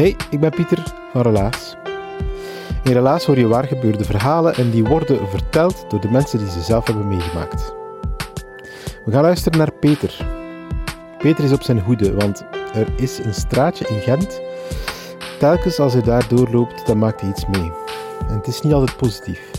Hey, ik ben Pieter van Relaas. In Relaas hoor je waar gebeurde verhalen en die worden verteld door de mensen die ze zelf hebben meegemaakt. We gaan luisteren naar Peter. Peter is op zijn hoede, want er is een straatje in Gent. Telkens als hij daar doorloopt, dan maakt hij iets mee. En het is niet altijd positief.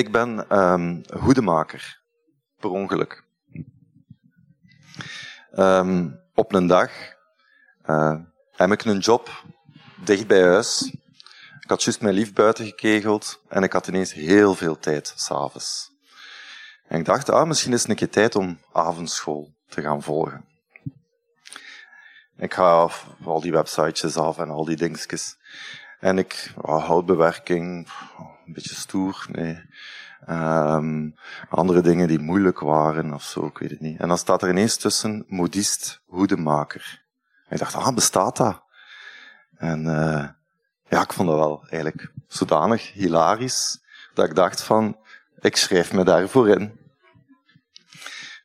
Ik ben um, hoedemaker, per ongeluk. Um, op een dag uh, heb ik een job dicht bij huis. Ik had juist mijn lief buiten gekegeld en ik had ineens heel veel tijd s'avonds. En ik dacht, ah, misschien is het een keer tijd om avondschool te gaan volgen. Ik ga al die websitejes af en al die dingetjes. En ik, oh, houtbewerking, een beetje stoer. Um, andere dingen die moeilijk waren of zo, ik weet het niet. En dan staat er ineens tussen modist, hoedemaker. Ik dacht, ah, bestaat dat? En uh, ja, ik vond dat wel eigenlijk zodanig hilarisch, dat ik dacht van, ik schrijf me daarvoor in.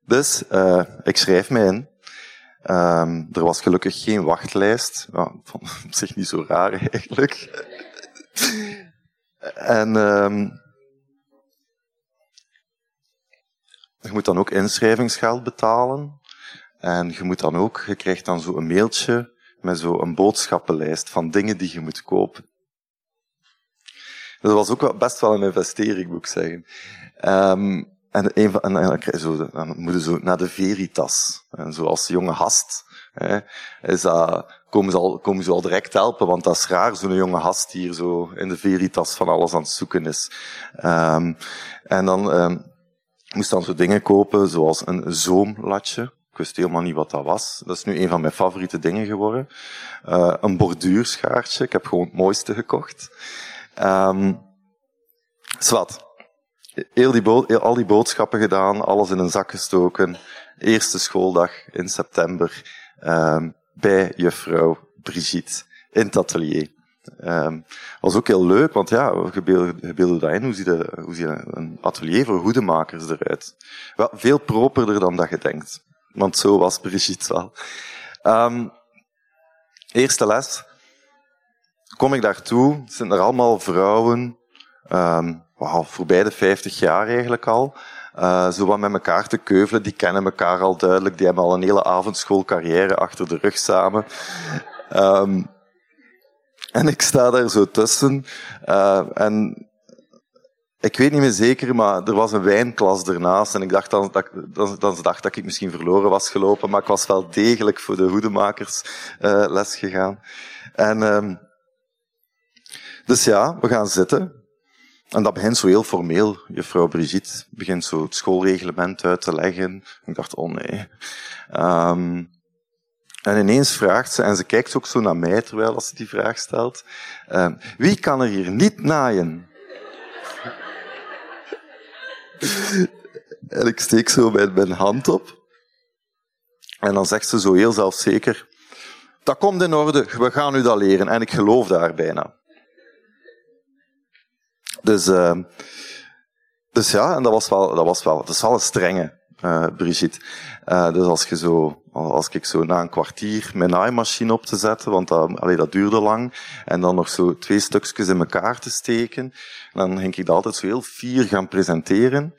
Dus uh, ik schrijf me in. Um, er was gelukkig geen wachtlijst. Ja, vond op zich niet zo raar eigenlijk. En um, je moet dan ook inschrijvingsgeld betalen. En je moet dan ook, je krijgt dan zo een mailtje met zo een boodschappenlijst van dingen die je moet kopen. Dat was ook best wel een investering, moet ik zeggen. Um, en, een zo, dan moet je zo naar de Veritas. En zoals jonge hast, hè, is dat, komen, ze al, komen ze al direct helpen, want dat is raar, zo'n jonge gast hier zo in de Veritas van alles aan het zoeken is. Um, en dan um, moest dan zo dingen kopen, zoals een zoomlatje. Ik wist helemaal niet wat dat was. Dat is nu een van mijn favoriete dingen geworden. Uh, een borduurschaartje. Ik heb gewoon het mooiste gekocht. Um, zwart. Heel die heel, al die boodschappen gedaan, alles in een zak gestoken. Eerste schooldag in september um, bij juffrouw Brigitte in het atelier. Um, was ook heel leuk, want ja, je beelden dat in. Hoe ziet, de, hoe ziet een atelier voor hoedemakers eruit? Wel, veel properder dan dat je denkt. Want zo was Brigitte wel. Um, eerste les. Kom ik daartoe, zijn er allemaal vrouwen, um, voorbij de 50 jaar eigenlijk al. Uh, zo wat met elkaar te keuvelen, die kennen elkaar al duidelijk, die hebben al een hele avondschoolcarrière achter de rug samen. Um, en ik sta daar zo tussen. Uh, en ik weet niet meer zeker, maar er was een wijnklas ernaast. En ik dacht dan, dat, dan, dan dacht dat ik misschien verloren was gelopen. Maar ik was wel degelijk voor de hoedemakers uh, les gegaan. En, um, dus ja, we gaan zitten. En dat begint zo heel formeel. Juffrouw Brigitte begint zo het schoolreglement uit te leggen. Ik dacht, oh nee. Um, en ineens vraagt ze, en ze kijkt ook zo naar mij terwijl als ze die vraag stelt, uh, wie kan er hier niet naaien? En ik steek zo mijn, mijn hand op. En dan zegt ze zo heel zelfzeker, dat komt in orde, we gaan u dat leren. En ik geloof daar bijna. Dus, uh, dus ja, en dat was wel, dat was wel, dat is wel een strenge, uh, Brigitte. Uh, dus als je zo, als ik zo na een kwartier mijn naaimachine op te zetten, want dat, allee, dat duurde lang, en dan nog zo twee stukjes in elkaar te steken, dan ging ik dat altijd zo heel fier gaan presenteren.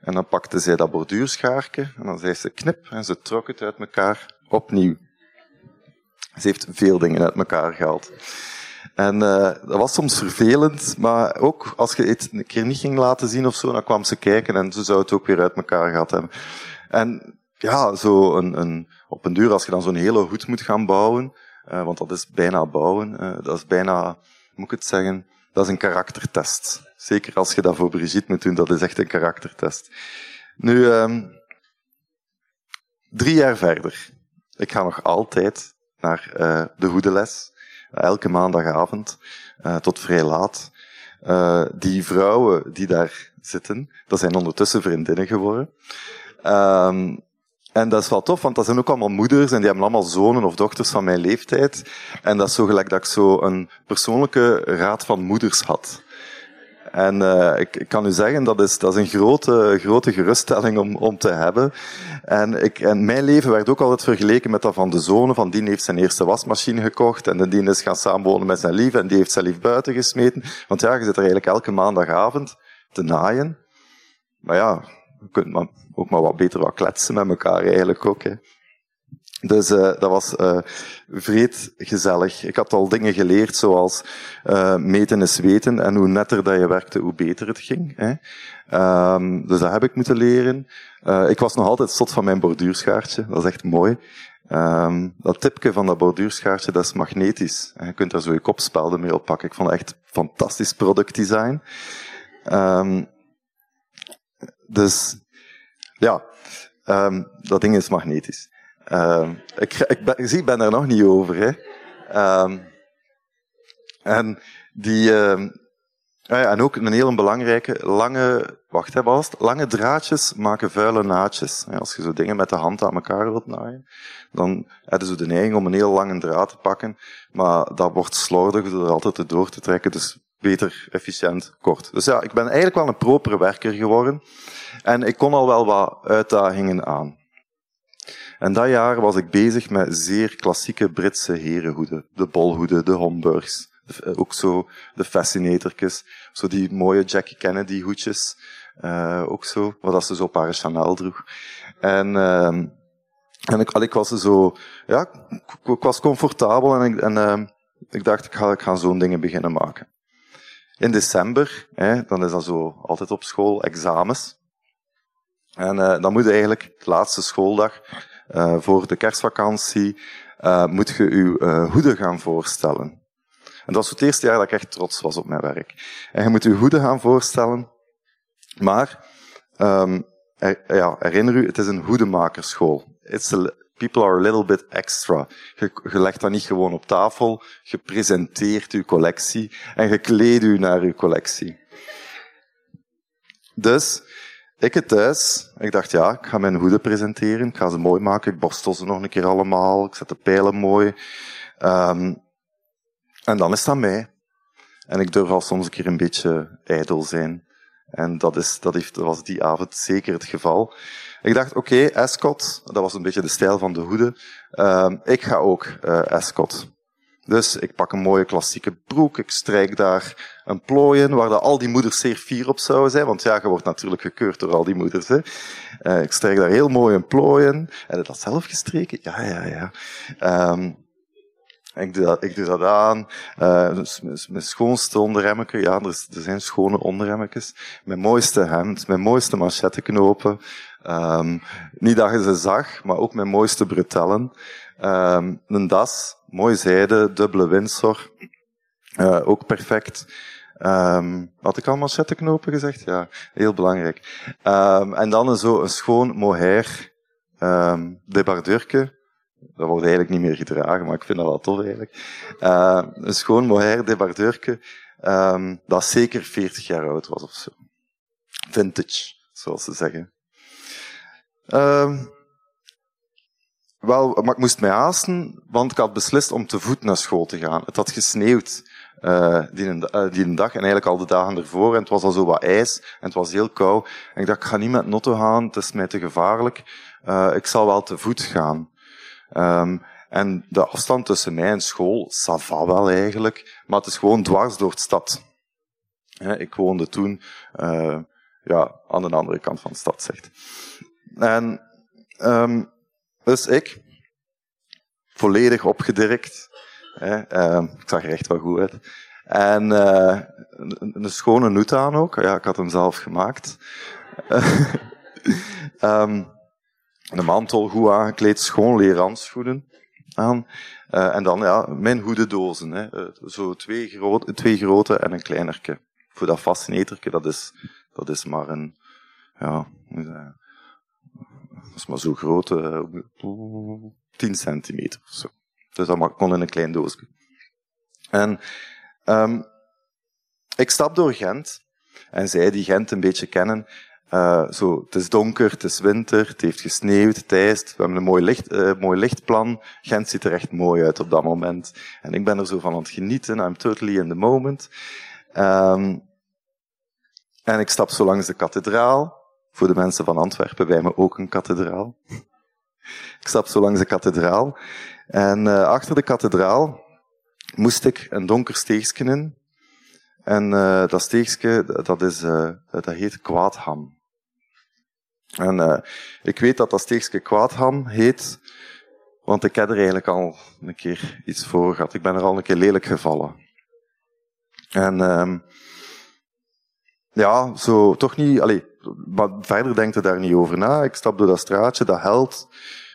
En dan pakte zij dat borduurschaarke, en dan zei ze knip, en ze trok het uit elkaar opnieuw. Ze heeft veel dingen uit elkaar gehaald. En uh, dat was soms vervelend, maar ook als je het een keer niet ging laten zien of zo, dan kwam ze kijken en ze zou het ook weer uit elkaar gehad hebben. En ja, zo een, een, op een duur, als je dan zo'n hele hoed moet gaan bouwen, uh, want dat is bijna bouwen, uh, dat is bijna, moet ik het zeggen, dat is een karaktertest. Zeker als je dat voor Brigitte moet doen, dat is echt een karaktertest. Nu, um, drie jaar verder. Ik ga nog altijd naar de hoedeles. Elke maandagavond, uh, tot vrij laat. Uh, die vrouwen die daar zitten, dat zijn ondertussen vriendinnen geworden. Um, en dat is wel tof, want dat zijn ook allemaal moeders en die hebben allemaal zonen of dochters van mijn leeftijd. En dat is zo gelijk dat ik zo een persoonlijke raad van moeders had. En uh, ik, ik, kan u zeggen, dat is, dat is een grote, grote geruststelling om, om te hebben. En, ik, en mijn leven werd ook altijd vergeleken met dat van de zonen. Van die heeft zijn eerste wasmachine gekocht en die is gaan samenwonen met zijn lief en die heeft zijn lief buiten gesmeten. Want ja, je zit er eigenlijk elke maandagavond te naaien. Maar ja, je kunt maar, ook maar wat beter wat kletsen met elkaar eigenlijk ook. Hè. Dus uh, dat was uh, vreed gezellig. Ik had al dingen geleerd, zoals uh, meten is weten. En hoe netter dat je werkte, hoe beter het ging. Hè. Um, dus dat heb ik moeten leren. ik was nog altijd stot van mijn borduurschaartje. Dat is echt mooi. Um, dat tipje van dat borduurschaartje, dat is magnetisch. Je kunt daar zo je kopspelden mee oppakken. Ik vond het echt fantastisch productdesign. Um, dus ja, dat ding is magnetisch. Uh, ik, ik, ben, ik ben er nog niet over. Hè. Uh, en, die, uh, ja, en ook een heel belangrijke, lange, wacht hè, was lange draadjes maken vuile naadjes. Als je zo dingen met de hand aan elkaar wilt naaien, dan hebben ze de neiging om een heel lange draad te pakken, maar dat wordt slordig door er altijd door te trekken, dus beter, efficiënt, kort. Dus ja, ik ben eigenlijk wel een propere werker geworden en ik kon al wel wat uitdagingen aan. En dat jaar was ik bezig met zeer klassieke Britse herenhoeden. De bolhoeden, de Homburgs. Eh, ook zo de Fascinatorkes. Zo die mooie Jackie Kennedy hoedjes. Uh, ook zo. Wat ze zo op haar Chanel droeg. En, uh, en ik, ik was zo, ja, ik, was comfortabel en ik, en, uh, ik dacht, ik ga, ik ga zo'n dingen beginnen maken. In december, hè, dan is dat zo altijd op school, examens. En uh, dan moet eigenlijk, de laatste schooldag, uh, voor de kerstvakantie uh, moet je je uh, hoeden gaan voorstellen. En dat was het eerste jaar dat ik echt trots was op mijn werk. En je moet je hoeden gaan voorstellen, maar er, ja, herinner u, het is een hoedemakerschool. It's people are a little bit extra. Je, legt dat niet gewoon op tafel, je presenteert je collectie en je kleedt u naar uw collectie. Dus ik het thuis. Ik dacht, ja, ik ga mijn hoeden presenteren. Ik ga ze mooi maken. Ik borstel ze nog een keer allemaal. Ik zet de pijlen mooi. Um, en dan is dat mij. En ik durf al soms een keer een beetje ijdel zijn. En dat, is, dat, heeft, dat was die avond zeker het geval. Ik dacht, oké, okay, Ascot, dat was een beetje de stijl van de hoeden. Um, ik ga ook uh, Ascot. Dus ik pak een mooie klassieke broek, ik strijk daar een plooi in, waar al die moeders zeer fier op zouden zijn, want ja, je wordt natuurlijk gekeurd door al die moeders. Hè. Uh, ik strijk daar heel mooi een plooi in. Heb je dat zelf gestreken? Ja, ja, ja. Um, ik doe dat, ik doe dat aan. Uh, mijn schoonste onderremmetje. Ja, er, zijn schone onderremmetjes. Mijn mooiste hemd, mijn mooiste machetteknopen. Um, niet dat je ze zag, maar ook mijn mooiste bretellen. Um, een das, mooi zijde, dubbele Windsor. Uh, ook perfect. Um, had ik al machetteknopen gezegd? Ja, heel belangrijk. Um, en dan zo een schoon mohair um, debardeurke. Dat wordt eigenlijk niet meer gedragen, maar ik vind dat wel tof eigenlijk. Uh, een schoon mohair debardeurke, dat zeker 40 jaar oud was of zo. Vintage, zoals ze zeggen. Ehm, wel, maar ik moest mij haasten, want ik had beslist om te voet naar school te gaan. Het had gesneeuwd uh, die, uh, die dag en eigenlijk al de dagen ervoor. En het was al zo wat ijs en het was heel koud. Ik dacht, ik ga niet met Notto gaan, het is mij te gevaarlijk. Uh, ik zal wel te voet gaan. Um, en de afstand tussen mij en school, sava wel eigenlijk, maar het is gewoon dwars door de stad. Ik woonde toen ja, aan de andere kant van de stad, zegt. En um, dus ik, volledig opgedirkt, ik zag er echt wel goed uit. En uh, een, schone noet aan ook, ja, ik had hem zelf gemaakt. um, de mantel goed aangekleed, schoon leerhandschoenen aan. Uh, en dan ja, mijn hoedendozen. Hè. Uh, zo twee, grote, twee grote en een kleinerke. Voor dat fascineterke, dat is, dat is maar een, ja, dat is maar zo groot, uh, 10 centimeter of zo. Dus dat kon in een klein doosje. En um, ik stap door Gent. En zij die Gent een beetje kennen, uh, zo, het is donker, het is winter, het heeft gesneeuwd, het ijst. We hebben een mooi, licht, uh, mooi lichtplan. Gent ziet er echt mooi uit op dat moment. En ik ben er zo van aan het genieten. I'm totally in the moment. Um, en ik stap zo langs de kathedraal. Voor de mensen van Antwerpen, bij me ook een kathedraal. ik stap zo langs de kathedraal. En uh, achter de kathedraal moest ik een donker steegje in. En uh, dat steegje, dat, is, uh, dat heet Kwaadham. En ik weet dat dat steegje Kwaadham heet, want ik heb er eigenlijk al een keer iets voor gehad. Ik ben er al een keer lelijk gevallen. En um, ja, zo toch niet, allee, maar verder denkt daar niet over na. Ik stap door dat straatje, dat held.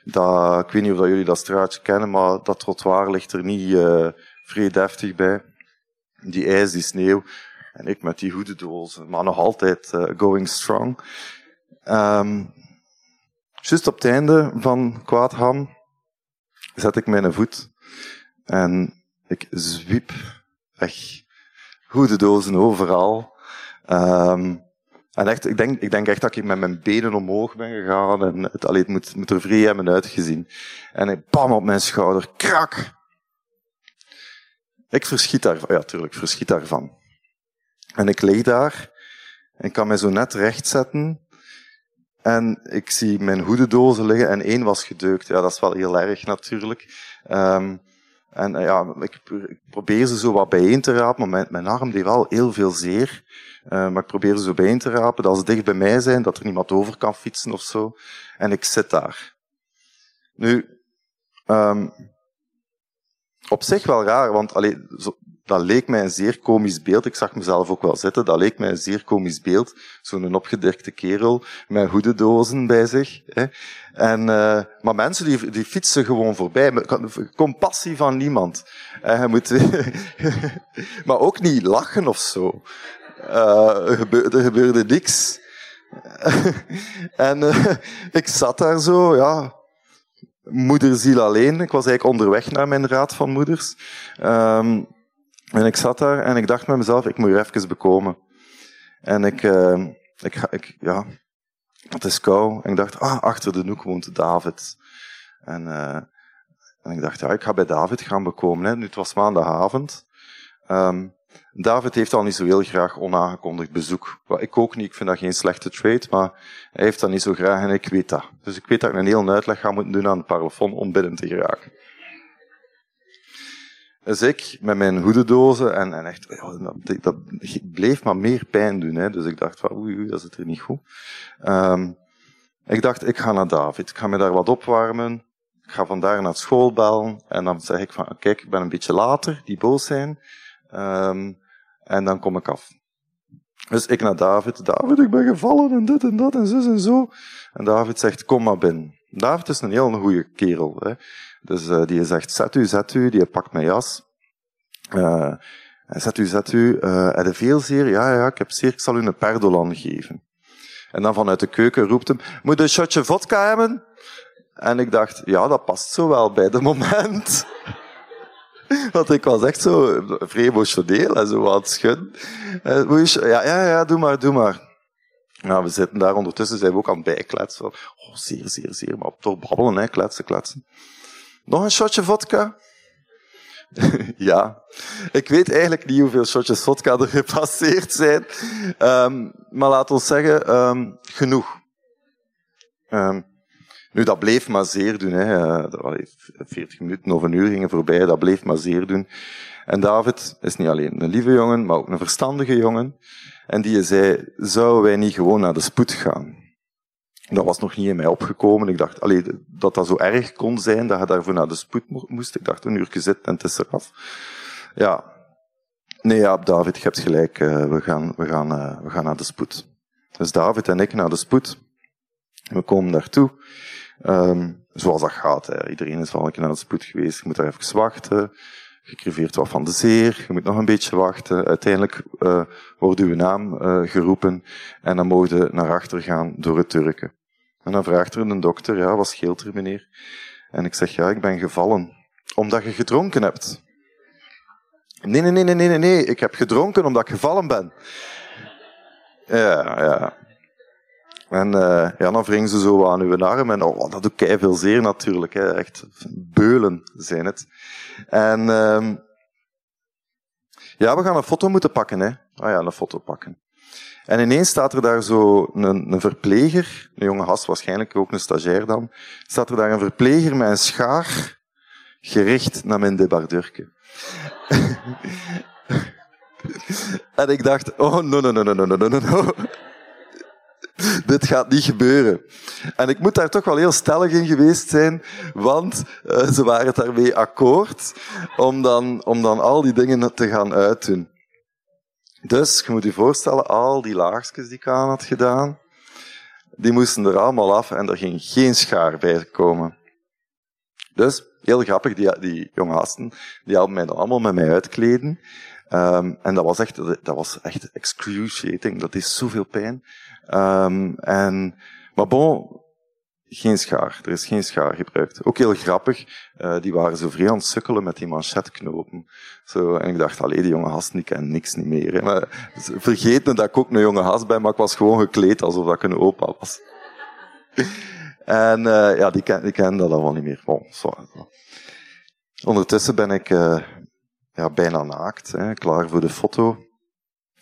Dat, ik weet niet of jullie dat straatje kennen, maar dat trottoir ligt er niet uh, vrij deftig bij. Die ijs, die sneeuw. En ik met die hoedendozen, maar nog altijd uh, going strong. Um, Just op het einde van Kwaadham zet ik mijn voet en ik zwiep weg. Hoedendozen overal. Um, en echt, ik denk, ik denk echt dat ik met mijn benen omhoog ben gegaan en het, allee, het moet, moet er vrij hebben uitgezien. En ik bam op mijn schouder, krak! Ik verschiet daar, ja tuurlijk, verschiet daarvan. En ik lig daar en kan mij zo net rechtzetten en ik zie mijn hoedendozen liggen en één was gedeukt. Ja, dat is wel heel erg natuurlijk. Um, en uh, ja, ik, probeer ze zo wat bijeen te rapen, maar mijn, mijn arm deed wel heel veel zeer. Uh, maar ik probeer ze zo bijeen te rapen, dat ze dicht bij mij zijn, dat er niemand over kan fietsen of zo. En ik zit daar. Nu, um, op zich wel raar, want allee, zo, dat leek mij een zeer komisch beeld. Ik zag mezelf ook wel zitten. Dat leek mij een zeer komisch beeld. Zo'n opgedirkte kerel met hoedendozen bij zich. Hè. En, uh, maar mensen die, die fietsen gewoon voorbij. Compassie van niemand. En je moet, maar ook niet lachen of zo. Uh, er, gebeurde, gebeurde niks. en ik zat daar zo, ja, moederziel alleen. Ik was eigenlijk onderweg naar mijn raad van moeders. Um, en ik zat daar en ik dacht met mezelf, ik moet hier even bekomen. En ik, uh, ik, ik, ja, het is kou. En ik dacht, ah, achter de noek woont David. En, uh, en ik dacht, ja, ik ga bij David gaan bekomen. Hè. Nu, het was maandagavond. Um, David heeft al niet zo heel graag onaangekondigd bezoek. Ik ook niet, ik vind dat geen slechte trade, maar hij heeft dat niet zo graag en ik weet dat. Dus ik weet dat ik een hele uitleg ga moeten doen aan het parafon om binnen te geraken. Dus ik met mijn hoedendozen en, en echt, dat, dat, bleef maar meer pijn doen. Hè. Dus ik dacht van oei, oei, dat zit er niet goed. Um, ik dacht, ik ga naar David. Ik ga me daar wat opwarmen. Ik ga vandaar naar school bellen. En dan zeg ik van, kijk, ik ben een beetje later, die boos zijn. Um, en dan kom ik af. Dus ik naar David. David, ik ben gevallen en dit en dat en zus en zo. En David zegt, kom maar binnen. David is een heel goede kerel. Hè. Dus uh, die zegt, zet u, zet u. Die pakt mijn jas. Uh, zet u, zet u. Uh, heb je veel zeer? Ja, ja, ik heb zeer. Ik zal u een perdolan geven. En dan vanuit de keuken roept hem, moet een shotje vodka hebben? En ik dacht, ja, dat past zo wel bij de moment. Want ik was echt zo vrij emotioneel en zo wat schudden. Ja, ja, ja, doe maar, doe maar. Ja, we zitten daar ondertussen, zijn we ook aan het bijkletsen. Oh, zeer, zeer, zeer, maar toch babbelen, hè, kletsen, kletsen. Nog een shotje vodka? ja. Ik weet eigenlijk niet hoeveel shotjes vodka er gepasseerd zijn. Um, maar laat ons zeggen, um, genoeg. Um, nu, dat bleef maar zeer doen. Hè. 40 minuten of een uur gingen voorbij, dat bleef maar zeer doen. En David is niet alleen een lieve jongen, maar ook een verstandige jongen. En die zei, zouden wij niet gewoon naar de spoed gaan? Dat was nog niet in mij opgekomen. Ik dacht, allee, dat dat zo erg kon zijn, dat je daarvoor naar de spoed moest. Ik dacht, een uur zitten en het is eraf. Ja. Nee, ja, David, je hebt gelijk. Uh, we, gaan, we, gaan, uh, we gaan naar de spoed. Dus David en ik naar de spoed. We komen daartoe. Um, zoals dat gaat. Hè. Iedereen is wel een keer naar de spoed geweest. Je moet daar even wachten. Je creveert wat van de zeer. Je moet nog een beetje wachten. Uiteindelijk uh, wordt uw naam geroepen. En dan mogen je naar achter gaan door het turken. En dan vraagt er een dokter, ja, wat scheelt er, meneer? En ik zeg, ja, ik ben gevallen. Omdat je gedronken hebt. Nee, nee, nee, nee, nee, nee. Ik heb gedronken omdat ik gevallen ben. Ja, ja. En uh, ja, dan wringen ze zo aan uw arm. En oh, dat doet kei veel zeer natuurlijk. Hè. Echt beulen zijn het. En uh, ja, we gaan een foto moeten pakken. Hè. Ah ja, een foto pakken. En ineens staat er daar zo een, een verpleger, een jonge gast, waarschijnlijk ook een stagiair dan, staat er daar een verpleger met een schaar gericht naar mijn debardeurke. en ik dacht, oh, no, no, no, no, no, no, no. Dit gaat niet gebeuren. En ik moet daar toch wel heel stellig in geweest zijn, want uh, ze waren het daarmee akkoord om dan, om dan al die dingen te gaan uitdoen. Dus, je moet je voorstellen, al die laagjes die ik aan had gedaan, die moesten er allemaal af en er ging geen schaar bij komen. Dus, heel grappig, die, die jonge gasten, die hadden mij dan allemaal met mij uitkleden. Um, en dat was echt, dat was echt excruciating. Dat is zoveel pijn. Um, en, maar bon, geen schaar. Er is geen schaar gebruikt. Ook heel grappig, uh, die waren zo vrij aan het sukkelen met die manchetknopen. Zo, en ik dacht, allee, die jonge gast, die niks niet meer. Hè. Maar vergeet me dat ik ook een jonge gast ben, maar ik was gewoon gekleed alsof ik een opa was. en uh, ja, die ken, die ken dat allemaal niet meer. Bon, zo. Ondertussen ben ik uh, ja, bijna naakt, hè, klaar voor de foto.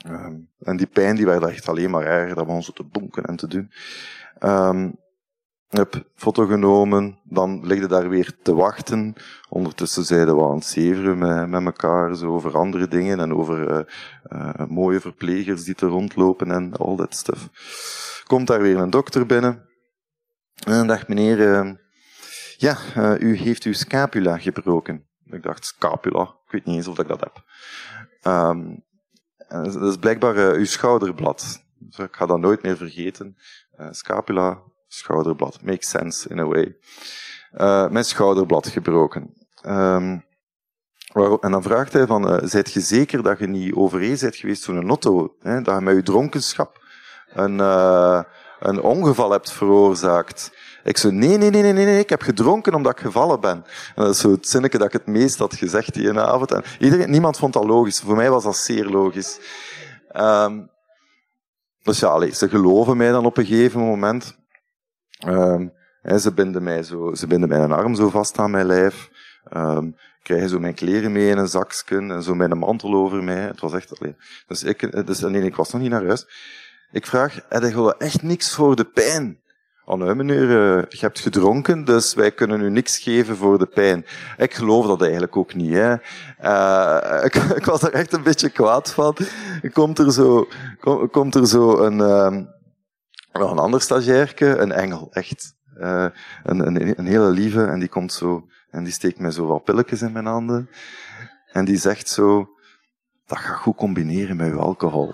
Um, en die pijn die werd echt alleen maar erger, dat begon zo te bonken en te doen. Um, heb foto genomen, dan ligde daar weer te wachten. Ondertussen zeiden we aan het zeveren met, met elkaar zo over andere dingen en over uh, uh, mooie verplegers die te rondlopen en al dat stuff. Komt daar weer een dokter binnen. En dacht meneer, uh, ja, u heeft uw scapula gebroken. Ik dacht, scapula? Ik weet niet eens of ik dat heb. Um, dat is blijkbaar uw schouderblad. Dus ik ga dat nooit meer vergeten. scapula, schouderblad. Makes sense in a way. Uh, mijn schouderblad gebroken. Um, en dan vraagt hij van, uh, zijt je zeker dat je niet overeen bent geweest toen een auto, hè, dat je met je dronkenschap een, uh, een ongeval hebt veroorzaakt? Ik zo, nee, nee, nee, nee, nee, ik heb gedronken omdat ik gevallen ben. En dat is zo het zinnetje dat ik het meest had gezegd die avond. En iedereen, niemand vond dat logisch. Voor mij was dat zeer logisch. Um, dus ja, ze geloven mij dan op een gegeven moment. Um, ze binden mij zo, ze binden mijn arm zo vast aan mijn lijf. Um, krijgen zo mijn kleren mee in een zakje en zo mijn mantel over mij. Het was echt, alleen. Dus ik, dus, nee, ik was nog niet naar huis. Ik vraag, heb je echt niks voor de pijn? Oh nee, meneer, uh, je hebt gedronken, dus wij kunnen u niks geven voor de pijn. Ik geloof dat eigenlijk ook niet, hè. Uh, ik, ik, was er echt een beetje kwaad van. Komt er zo, kom, komt er zo een, uh, nog een ander stagiairke, een engel, echt. Uh, een, een, een, hele lieve, en die komt zo, en die steekt mij zo wat pilletjes in mijn handen. En die zegt zo, dat gaat goed combineren met uw alcohol.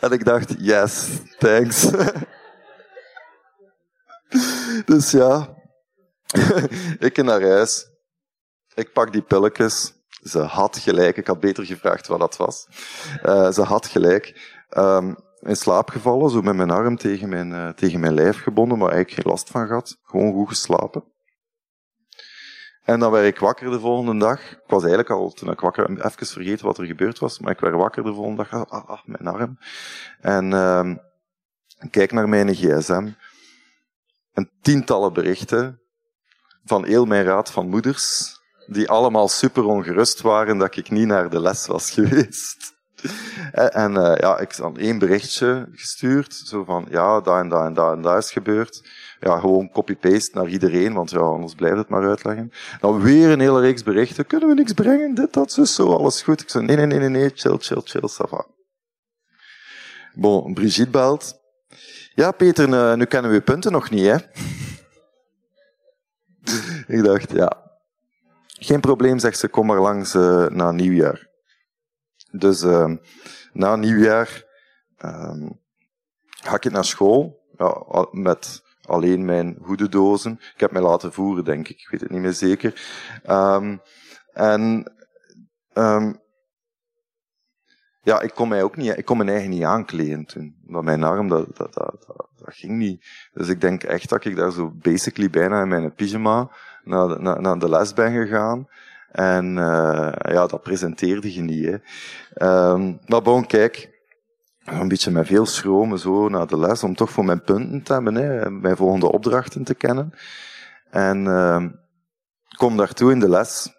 en ik dacht, yes, thanks. dus ja, ik naar huis. Ik pak die pilletjes. Ze had gelijk. Ik had beter gevraagd wat dat was. Uh, ze had gelijk. Um, in slaap gevallen, zo met mijn arm tegen mijn, uh, tegen mijn lijf gebonden, maar eigenlijk geen last van gehad. Gewoon goed geslapen. En dan werd ik wakker de volgende dag. Ik was eigenlijk al, toen ik wakker, even vergeten wat er gebeurd was, maar ik werd wakker de volgende dag. Ah, ah, ah mijn arm. En uh, kijk naar mijn gsm. En tientallen berichten van heel mijn raad van moeders, die allemaal super ongerust waren dat ik niet naar de les was geweest. En uh, ja, ik had één berichtje gestuurd, zo van, ja, daar en daar en daar en daar is gebeurd. Ja, gewoon copy-paste naar iedereen, want ja, anders blijft het maar uitleggen. Dan weer een hele reeks berichten, kunnen we niks brengen, dit, dat, zo, zo, alles goed. Ik zei, nee, nee, nee, nee, nee, chill, chill, chill, ça va. Bon, Brigitte belt. Ja, Peter, uh, nu kennen we punten nog niet, hè? ik dacht, ja. Geen probleem, zegt ze, kom maar langs uh, na nieuwjaar. Dus uh, na nieuwjaar uh, ga ik naar school met alleen mijn hoedendozen. Ik heb mij laten voeren, denk ik. Ik weet het niet meer zeker. Um, en ja, ik kon mij ook niet, ik kon mijn eigen niet aankleden toen. Want mijn arm, dat, dat, dat, dat ging niet. Dus ik denk echt dat ik daar zo basically bijna in mijn pyjama naar, naar, naar de les ben gegaan. En uh, ja, dat presenteerde je niet. Hè. Um, maar bon, kijk, een beetje met veel schromen zo naar de les, om toch voor mijn punten te hebben, hè, mijn volgende opdrachten te kennen. En uh, kom daartoe in de les.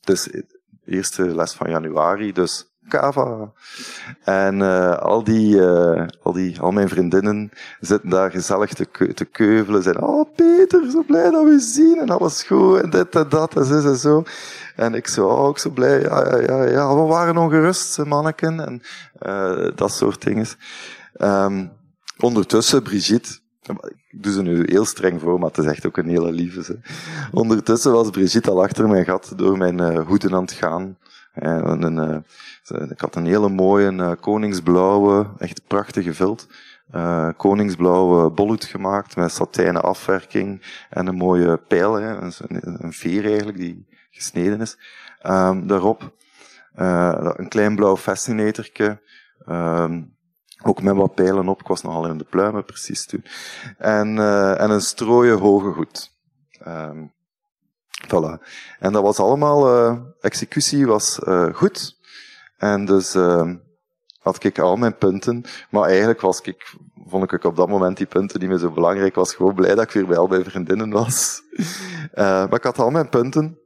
Dus de eerste les van januari, dus Kava. En uh, al, die, uh, al, die, al mijn vriendinnen zitten daar gezellig te, te keuvelen. Zijn, oh Peter, zo blij dat we zien en alles goed en dit en dat en zo en zo. En ik zo, oh, ook zo blij, ja, ja, ja, ja, we waren ongerust, manneken en uh, dat soort dingen. Um, ondertussen, Brigitte, ik doe ze nu heel streng voor, maar het is echt ook een hele lieve. Ze. Ondertussen was Brigitte al achter mijn gat door mijn hoeden aan het gaan. Uh, ik had een hele mooie uh, koningsblauwe, echt prachtige vilt. Uh, koningsblauwe bolhoed gemaakt met satijnen afwerking en een mooie pijl, een, een veer eigenlijk die gesneden is. Um, daarop een klein blauw fascinatorke. Um, ook met wat pijlen op. Ik was nogal in de pluimen precies toen. En, en een strooien hoge hoed. Um, Voilà. En dat was allemaal, uh, executie was uh, goed. En dus uh, had ik al mijn punten. Maar eigenlijk was ik, vond ik op dat moment die punten die me zo belangrijk was. Gewoon blij dat ik weer bij al mijn vriendinnen was. maar ik had al mijn punten.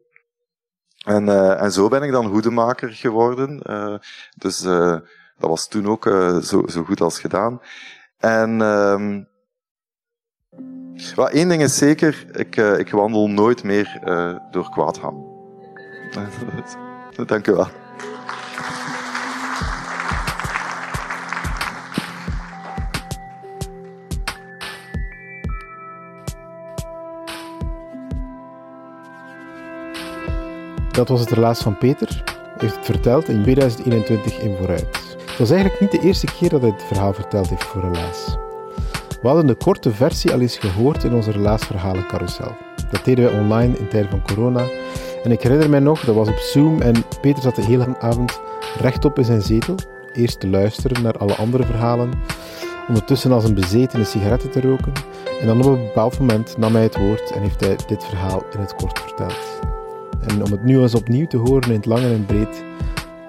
En, en zo ben ik dan hoedemaker geworden. dus dat was toen ook zo, zo goed als gedaan. En maar één ding is zeker, ik, uh, ik wandel nooit meer uh, door Kwaadham. Dank u wel. Dat was het relaas van Peter. Hij heeft het verteld in 2021 in Vooruit. Het was eigenlijk niet de eerste keer dat hij het verhaal verteld heeft voor Relaas. We hadden de korte versie al eens gehoord in onze relaasverhalen carousel. Dat deden wij online in tijden van corona. En ik herinner mij nog, dat was op Zoom en Peter zat de hele avond rechtop in zijn zetel. Eerst te luisteren naar alle andere verhalen, ondertussen als een bezetene sigaretten te roken. En dan op een bepaald moment nam hij het woord en heeft hij dit verhaal in het kort verteld. En om het nu eens opnieuw te horen in het lang en breed,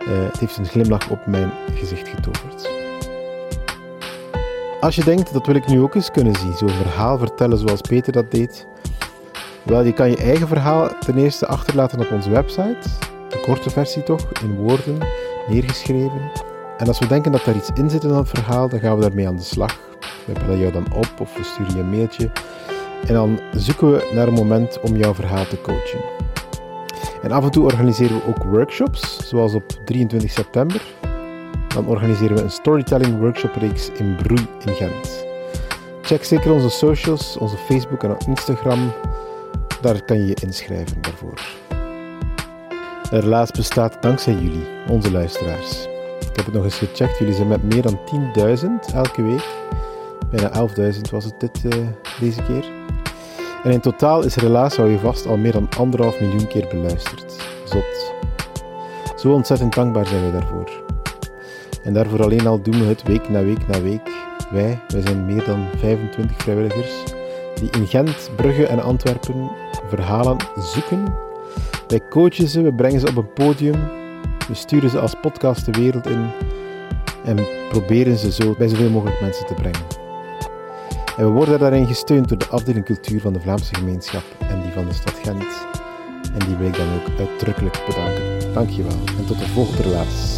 het heeft een glimlach op mijn gezicht getoverd. Als je denkt, dat wil ik nu ook eens kunnen zien, zo'n verhaal vertellen zoals Peter dat deed. Wel, je kan je eigen verhaal ten eerste achterlaten op onze website. De korte versie toch, in woorden, neergeschreven. En als we denken dat daar iets in zit in dat verhaal, dan gaan we daarmee aan de slag. We bellen jou dan op of we sturen je een mailtje. En dan zoeken we naar een moment om jouw verhaal te coachen. En af en toe organiseren we ook workshops, zoals op 23 september dan organiseren we een storytelling workshop reeks in Broei in Gent. Check zeker onze socials, onze Facebook en Instagram. Daar kan je je inschrijven daarvoor. Relaas bestaat dankzij jullie, onze luisteraars. Ik heb het nog eens gecheckt, jullie zijn met meer dan 10.000 elke week. Bijna 11.000 was het dit, uh, deze keer. En in totaal is Relaas, hou je vast, al meer dan anderhalf miljoen keer beluisterd. Zot. Zo ontzettend dankbaar zijn we daarvoor. En daarvoor alleen al doen we het week na week na week. Wij, wij zijn meer dan 25 vrijwilligers die in Gent, Brugge en Antwerpen verhalen zoeken. Wij coachen ze, we brengen ze op een podium, we sturen ze als podcast de wereld in en proberen ze zo bij zoveel mogelijk mensen te brengen. En we worden daarin gesteund door de afdeling cultuur van de Vlaamse gemeenschap en die van de stad Gent. En die wil ik dan ook uitdrukkelijk bedanken. Dankjewel en tot de volgende relaas.